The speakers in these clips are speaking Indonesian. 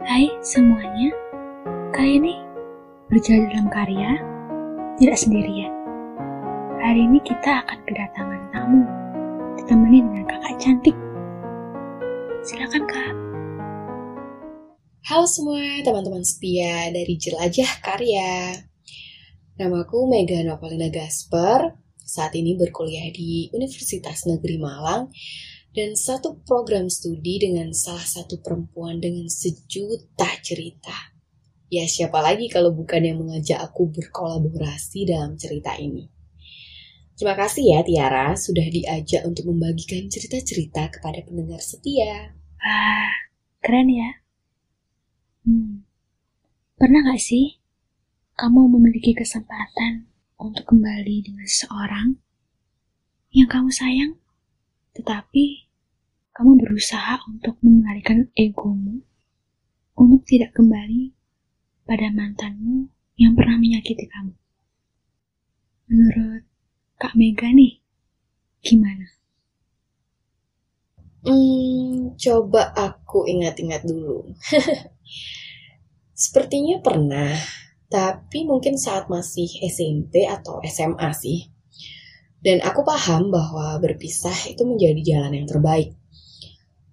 Hai semuanya, kali ini berjalan dalam karya, tidak sendirian. Hari ini kita akan kedatangan tamu, ditemani dengan kakak cantik. Silakan kak. Halo semua teman-teman setia dari Jelajah Karya. Namaku Mega Novalina Gasper, saat ini berkuliah di Universitas Negeri Malang dan satu program studi dengan salah satu perempuan dengan sejuta cerita. Ya siapa lagi kalau bukan yang mengajak aku berkolaborasi dalam cerita ini. Terima kasih ya Tiara sudah diajak untuk membagikan cerita-cerita kepada pendengar setia. Wah, keren ya. Hmm, pernah gak sih kamu memiliki kesempatan untuk kembali dengan seseorang yang kamu sayang, tetapi kamu berusaha untuk mengendalikan egomu untuk tidak kembali pada mantanmu yang pernah menyakiti kamu. Menurut Kak Mega nih, gimana? Hmm, coba aku ingat-ingat dulu. Sepertinya pernah, tapi mungkin saat masih SMP atau SMA sih. Dan aku paham bahwa berpisah itu menjadi jalan yang terbaik.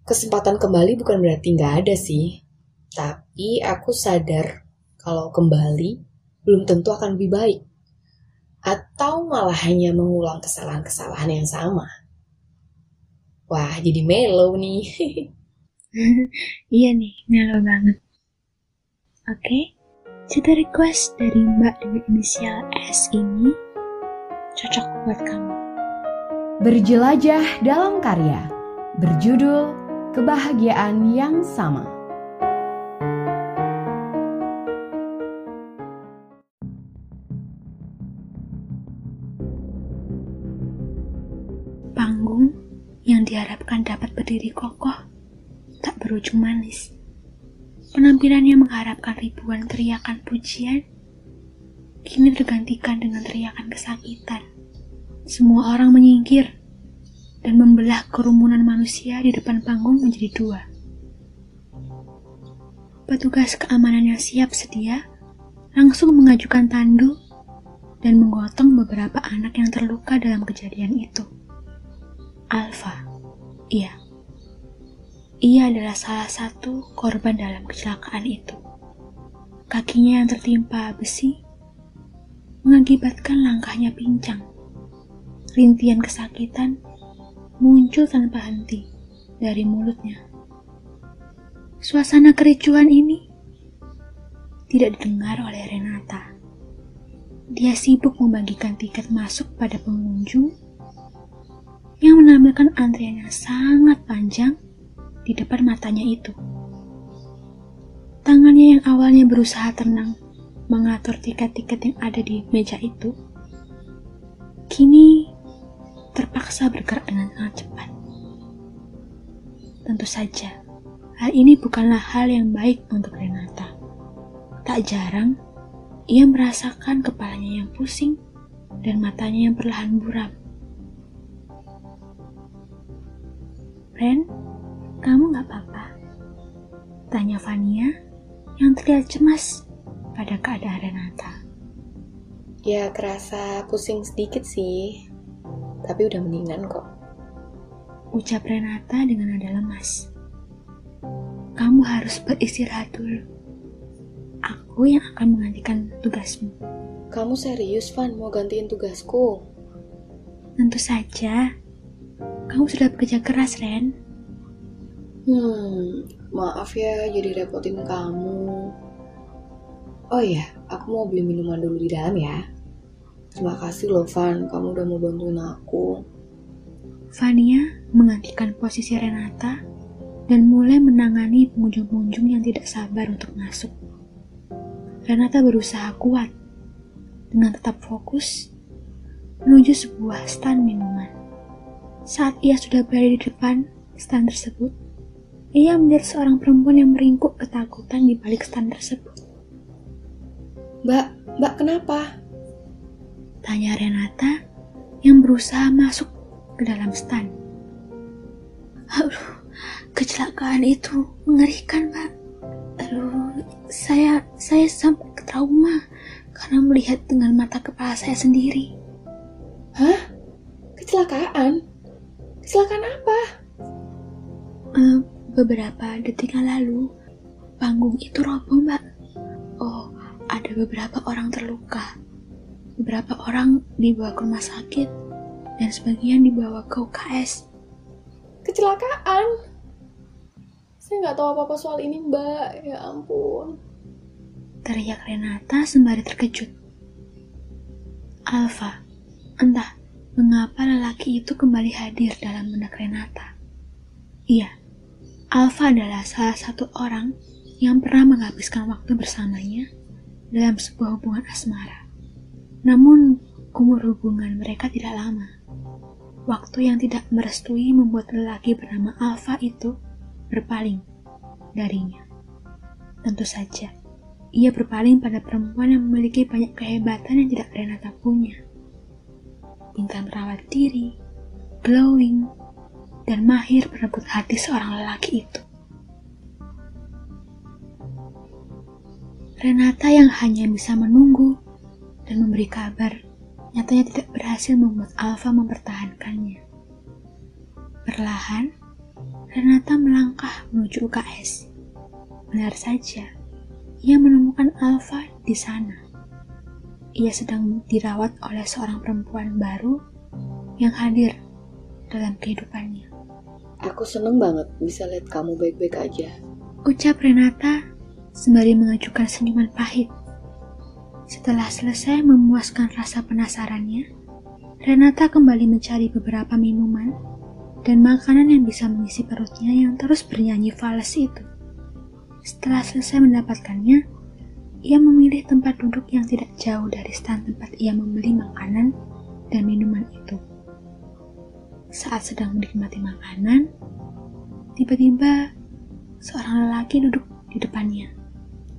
Kesempatan kembali bukan berarti nggak ada sih, tapi aku sadar kalau kembali belum tentu akan lebih baik. Atau malah hanya mengulang kesalahan-kesalahan yang sama. Wah, jadi melo nih. iya nih, melo banget. Oke, cerita request dari Mbak dengan inisial S ini cocok buat kamu. Berjelajah dalam karya, berjudul Kebahagiaan yang Sama. Panggung yang diharapkan dapat berdiri kokoh, tak berujung manis. Penampilan yang mengharapkan ribuan teriakan pujian, kini tergantikan dengan teriakan kesakitan. Semua orang menyingkir dan membelah kerumunan manusia di depan panggung menjadi dua. Petugas keamanan yang siap sedia langsung mengajukan tandu dan menggotong beberapa anak yang terluka dalam kejadian itu. Alfa, iya. Ia adalah salah satu korban dalam kecelakaan itu. Kakinya yang tertimpa besi mengakibatkan langkahnya pincang. Rintian kesakitan muncul tanpa henti dari mulutnya. Suasana kericuan ini tidak didengar oleh Renata. Dia sibuk membagikan tiket masuk pada pengunjung yang menampilkan antrian yang sangat panjang di depan matanya itu. Tangannya yang awalnya berusaha tenang mengatur tiket-tiket yang ada di meja itu, kini terpaksa bergerak dengan sangat cepat. Tentu saja, hal ini bukanlah hal yang baik untuk Renata. Tak jarang, ia merasakan kepalanya yang pusing dan matanya yang perlahan buram. Ren, kamu gak apa-apa? Tanya Vania yang terlihat cemas pada keadaan Renata. Ya kerasa pusing sedikit sih, tapi udah mendingan kok. Ucap Renata dengan nada lemas. Kamu harus beristirahat dulu. Aku yang akan menggantikan tugasmu. Kamu serius, Van, mau gantiin tugasku? Tentu saja. Kamu sudah bekerja keras, Ren. Hmm, maaf ya jadi repotin kamu. Oh iya, aku mau beli minuman dulu di dalam ya. Terima kasih loh Van, kamu udah mau bantuin aku. Vania menggantikan posisi Renata dan mulai menangani pengunjung-pengunjung yang tidak sabar untuk masuk. Renata berusaha kuat dengan tetap fokus menuju sebuah stand minuman. Saat ia sudah berada di depan stand tersebut, ia melihat seorang perempuan yang meringkuk ketakutan di balik stand tersebut. Mbak, mbak kenapa? Tanya Renata yang berusaha masuk ke dalam stand. Aduh, kecelakaan itu mengerikan, Pak. Aduh, saya saya sampai ke trauma karena melihat dengan mata kepala saya sendiri. Hah? Kecelakaan? Kecelakaan apa? Uh, beberapa detik yang lalu, panggung itu roboh, Mbak. Oh, ada beberapa orang terluka. Beberapa orang dibawa ke rumah sakit, dan sebagian dibawa ke UKS. Kecelakaan? Saya nggak tahu apa-apa soal ini, Mbak. Ya ampun. Teriak Renata sembari terkejut. Alfa, entah mengapa lelaki itu kembali hadir dalam benak Renata. Iya, Alfa adalah salah satu orang yang pernah menghabiskan waktu bersamanya dalam sebuah hubungan asmara. Namun, umur hubungan mereka tidak lama. Waktu yang tidak merestui membuat lelaki bernama Alfa itu berpaling darinya. Tentu saja, ia berpaling pada perempuan yang memiliki banyak kehebatan yang tidak Renata punya. Bintang merawat diri, glowing, dan mahir merebut hati seorang lelaki itu. Renata yang hanya bisa menunggu dan memberi kabar nyatanya tidak berhasil membuat Alfa mempertahankannya. Perlahan, Renata melangkah menuju UKS. Benar saja, ia menemukan Alfa di sana. Ia sedang dirawat oleh seorang perempuan baru yang hadir dalam kehidupannya. Aku seneng banget bisa lihat kamu baik-baik aja. Ucap Renata sembari mengajukan senyuman pahit. Setelah selesai memuaskan rasa penasarannya, Renata kembali mencari beberapa minuman dan makanan yang bisa mengisi perutnya yang terus bernyanyi fals itu. Setelah selesai mendapatkannya, ia memilih tempat duduk yang tidak jauh dari stand tempat ia membeli makanan dan minuman itu. Saat sedang menikmati makanan, tiba-tiba seorang lelaki duduk di depannya.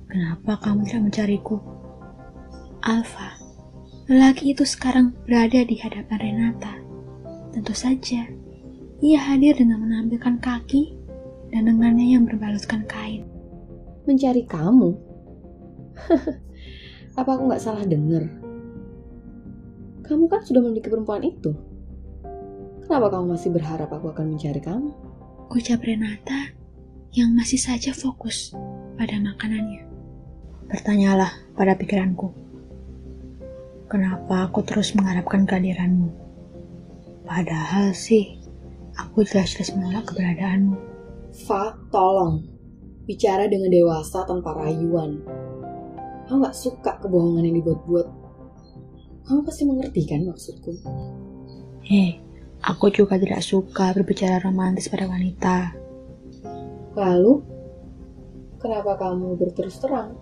Kenapa kamu tidak mencariku? Alfa, lelaki itu sekarang berada di hadapan Renata. Tentu saja, ia hadir dengan menampilkan kaki dan lengannya yang berbalutkan kain. Mencari kamu? Apa aku nggak salah dengar? Kamu kan sudah memiliki perempuan itu. Kenapa kamu masih berharap aku akan mencari kamu? Ucap Renata yang masih saja fokus pada makanannya. Bertanyalah pada pikiranku. Kenapa aku terus mengharapkan kehadiranmu? Padahal sih, Aku jelas-jelas menolak keberadaanmu. Fa, tolong. Bicara dengan dewasa tanpa rayuan. Aku gak suka kebohongan yang dibuat-buat. Kamu pasti mengerti kan maksudku? Hei, aku juga tidak suka berbicara romantis pada wanita. Lalu, kenapa kamu berterus terang?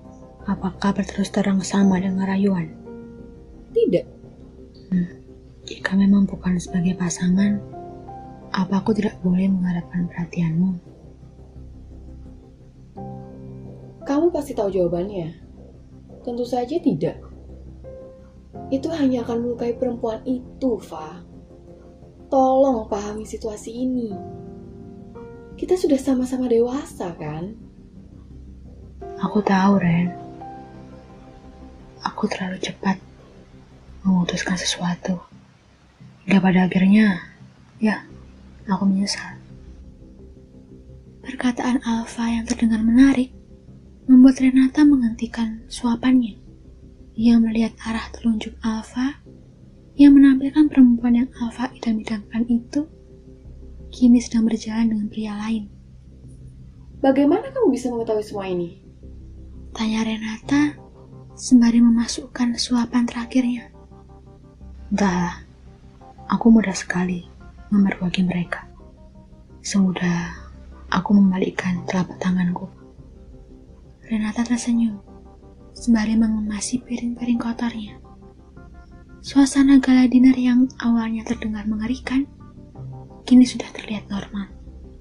Apakah berterus terang sama dengan rayuan? Tidak. Hmm, jika memang bukan sebagai pasangan, apa aku tidak boleh mengharapkan perhatianmu? Kamu pasti tahu jawabannya. Tentu saja tidak. Itu hanya akan melukai perempuan itu, Fa. Tolong pahami situasi ini. Kita sudah sama-sama dewasa, kan? Aku tahu, Ren. Aku terlalu cepat memutuskan sesuatu. Hingga pada akhirnya, ya, Aku menyesal. Perkataan Alfa yang terdengar menarik membuat Renata menghentikan suapannya. Ia melihat arah telunjuk Alfa yang menampilkan perempuan yang Alfa idam-idamkan itu kini sedang berjalan dengan pria lain. Bagaimana kamu bisa mengetahui semua ini? Tanya Renata sembari memasukkan suapan terakhirnya. Entahlah, aku mudah sekali memergoki mereka. Semudah aku membalikkan telapak tanganku. Renata tersenyum, sembari mengemasi piring-piring kotornya. Suasana gala dinner yang awalnya terdengar mengerikan, kini sudah terlihat normal.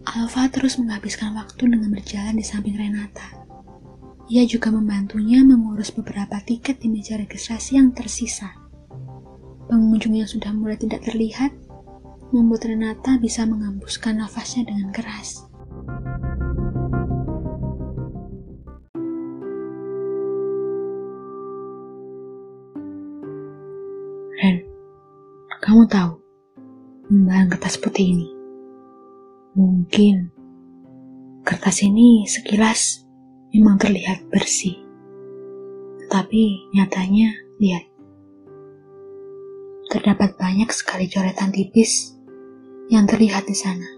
Alfa terus menghabiskan waktu dengan berjalan di samping Renata. Ia juga membantunya mengurus beberapa tiket di meja registrasi yang tersisa. Pengunjung yang sudah mulai tidak terlihat membuat Renata bisa mengembuskan nafasnya dengan keras. Ren, kamu tahu lembaran kertas putih ini? Mungkin kertas ini sekilas memang terlihat bersih. Tetapi nyatanya, lihat, Terdapat banyak sekali coretan tipis yang terlihat di sana.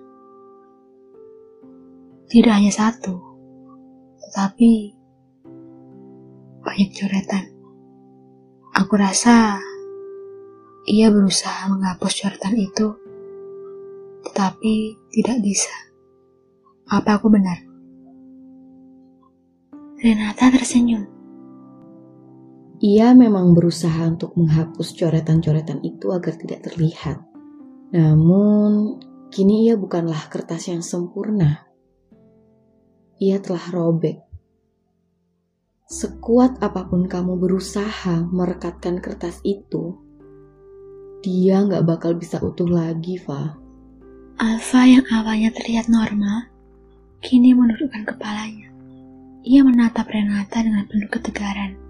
Tidak hanya satu, tetapi banyak coretan. Aku rasa ia berusaha menghapus coretan itu, tetapi tidak bisa. Apa aku benar? Renata tersenyum. Ia memang berusaha untuk menghapus coretan-coretan itu agar tidak terlihat. Namun, kini ia bukanlah kertas yang sempurna. Ia telah robek Sekuat apa pun kamu berusaha merekatkan kertas itu, dia nggak bakal bisa utuh lagi, Fa. Alfa yang awalnya terlihat normal, kini menundukkan kepalanya. Ia menatap Renata dengan penuh ketegaran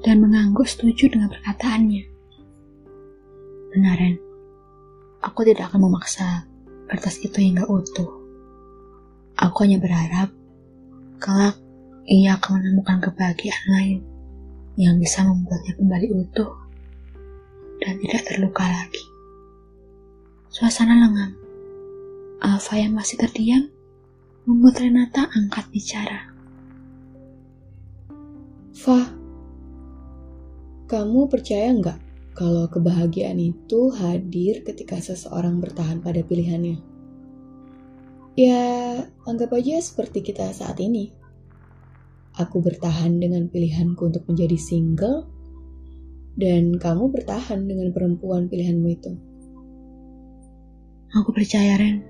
dan mengangguk setuju dengan perkataannya. Benar. Aku tidak akan memaksa kertas itu hingga utuh. Aku hanya berharap kelak ia akan menemukan kebahagiaan lain yang bisa membuatnya kembali utuh dan tidak terluka lagi. Suasana lengang. Alfa yang masih terdiam membuat Renata angkat bicara. Fa, kamu percaya nggak kalau kebahagiaan itu hadir ketika seseorang bertahan pada pilihannya? Ya, anggap aja seperti kita saat ini. Aku bertahan dengan pilihanku untuk menjadi single, dan kamu bertahan dengan perempuan pilihanmu itu. Aku percaya, Ren.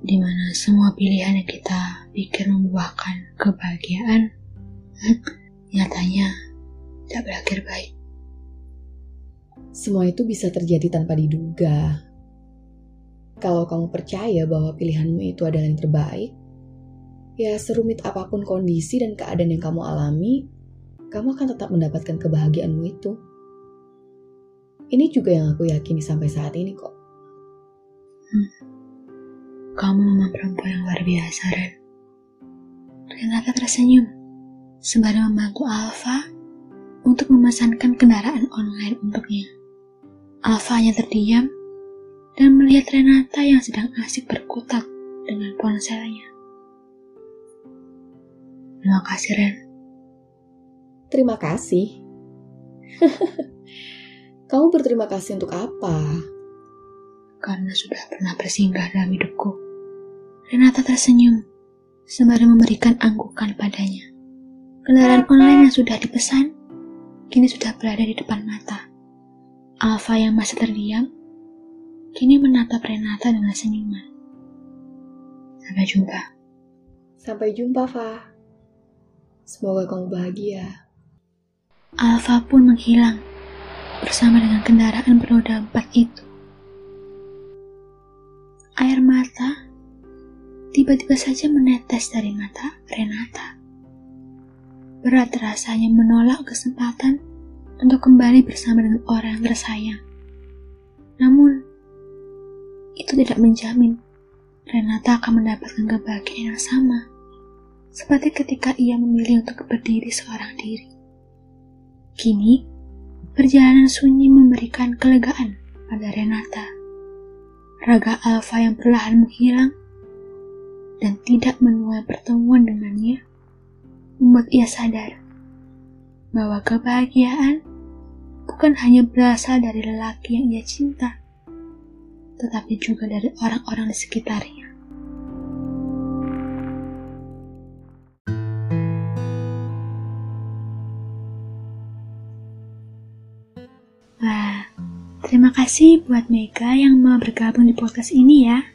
Di mana semua pilihan yang kita pikir membuahkan kebahagiaan, nyatanya tidak berakhir baik. Semua itu bisa terjadi tanpa diduga. Kalau kamu percaya bahwa pilihanmu itu adalah yang terbaik, ya serumit apa pun kondisi dan keadaan yang kamu alami, kamu akan tetap mendapatkan kebahagiaanmu itu. Ini juga yang aku yakini sampai saat ini kok. Hmm. Kamu memang perempuan yang luar biasa, Ren. Renata tersenyum sembari membantu Alfa untuk memesankan kendaraan online untuknya. Alfa hanya terdiam dan melihat Renata yang sedang asik berkutat dengan ponselnya. Terima kasih, Ren. Terima kasih. Kamu berterima kasih untuk apa? Karena sudah pernah bersinggah dalam hidupku. Renata tersenyum, sembari memberikan anggukan padanya. Kendaraan online yang sudah dipesan, kini sudah berada di depan mata. Alfa yang masih terdiam, kini menatap Renata dengan senyuman. Sampai jumpa. Sampai jumpa, Fa. Semoga kamu bahagia. Alfa pun menghilang bersama dengan kendaraan beroda empat itu. Air mata tiba-tiba saja menetes dari mata Renata. Berat rasanya menolak kesempatan untuk kembali bersama dengan orang yang tersayang. Namun, itu tidak menjamin Renata akan mendapatkan kebahagiaan yang sama seperti ketika ia memilih untuk berdiri seorang diri. Kini, perjalanan sunyi memberikan kelegaan pada Renata. Raga Alfa yang perlahan menghilang dan tidak menuai pertemuan dengannya membuat ia sadar bahwa kebahagiaan bukan hanya berasal dari lelaki yang ia cinta, tetapi juga dari orang-orang di sekitarnya. Terima kasih buat Mega yang mau bergabung di podcast ini ya.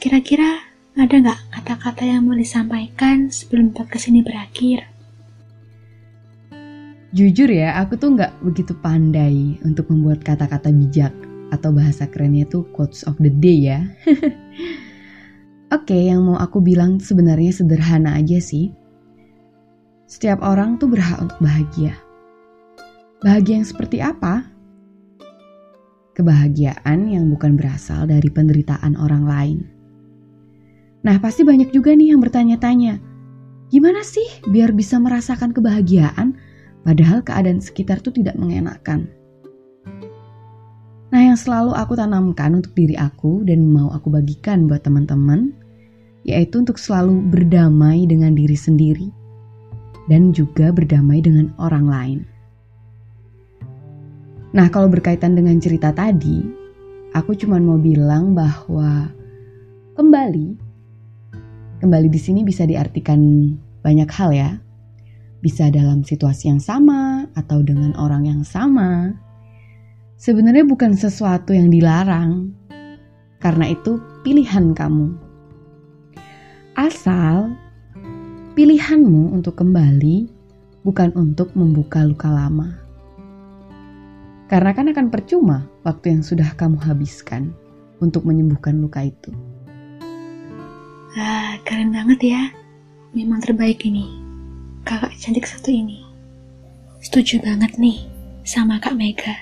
Kira-kira ada nggak kata-kata yang mau disampaikan sebelum podcast ini berakhir? Jujur ya, aku tuh nggak begitu pandai untuk membuat kata-kata bijak atau bahasa kerennya tuh quotes of the day ya. Oke, okay, yang mau aku bilang sebenarnya sederhana aja sih. Setiap orang tuh berhak untuk bahagia. Bahagia yang seperti apa? kebahagiaan yang bukan berasal dari penderitaan orang lain. Nah, pasti banyak juga nih yang bertanya-tanya, gimana sih biar bisa merasakan kebahagiaan padahal keadaan sekitar tuh tidak mengenakan? Nah, yang selalu aku tanamkan untuk diri aku dan mau aku bagikan buat teman-teman, yaitu untuk selalu berdamai dengan diri sendiri dan juga berdamai dengan orang lain. Nah, kalau berkaitan dengan cerita tadi, aku cuma mau bilang bahwa kembali, kembali di sini bisa diartikan banyak hal ya. Bisa dalam situasi yang sama atau dengan orang yang sama. Sebenarnya bukan sesuatu yang dilarang, karena itu pilihan kamu. Asal pilihanmu untuk kembali bukan untuk membuka luka lama karena kan akan percuma waktu yang sudah kamu habiskan untuk menyembuhkan luka itu. Ah, keren banget ya. Memang terbaik ini. Kakak cantik satu ini. Setuju banget nih sama Kak Mega.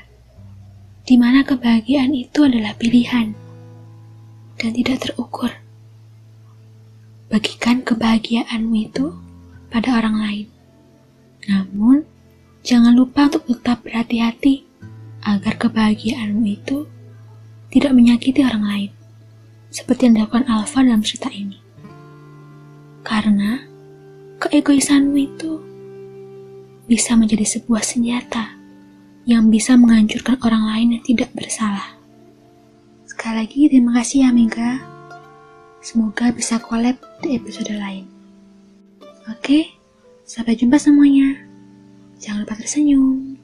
Di mana kebahagiaan itu adalah pilihan dan tidak terukur. Bagikan kebahagiaanmu itu pada orang lain. Namun, jangan lupa untuk tetap berhati-hati agar kebahagiaanmu itu tidak menyakiti orang lain, seperti yang dilakukan Alfa dalam cerita ini. Karena keegoisanmu itu bisa menjadi sebuah senjata yang bisa menghancurkan orang lain yang tidak bersalah. Sekali lagi terima kasih ya Mega. Semoga bisa collab di episode lain. Oke, sampai jumpa semuanya. Jangan lupa tersenyum.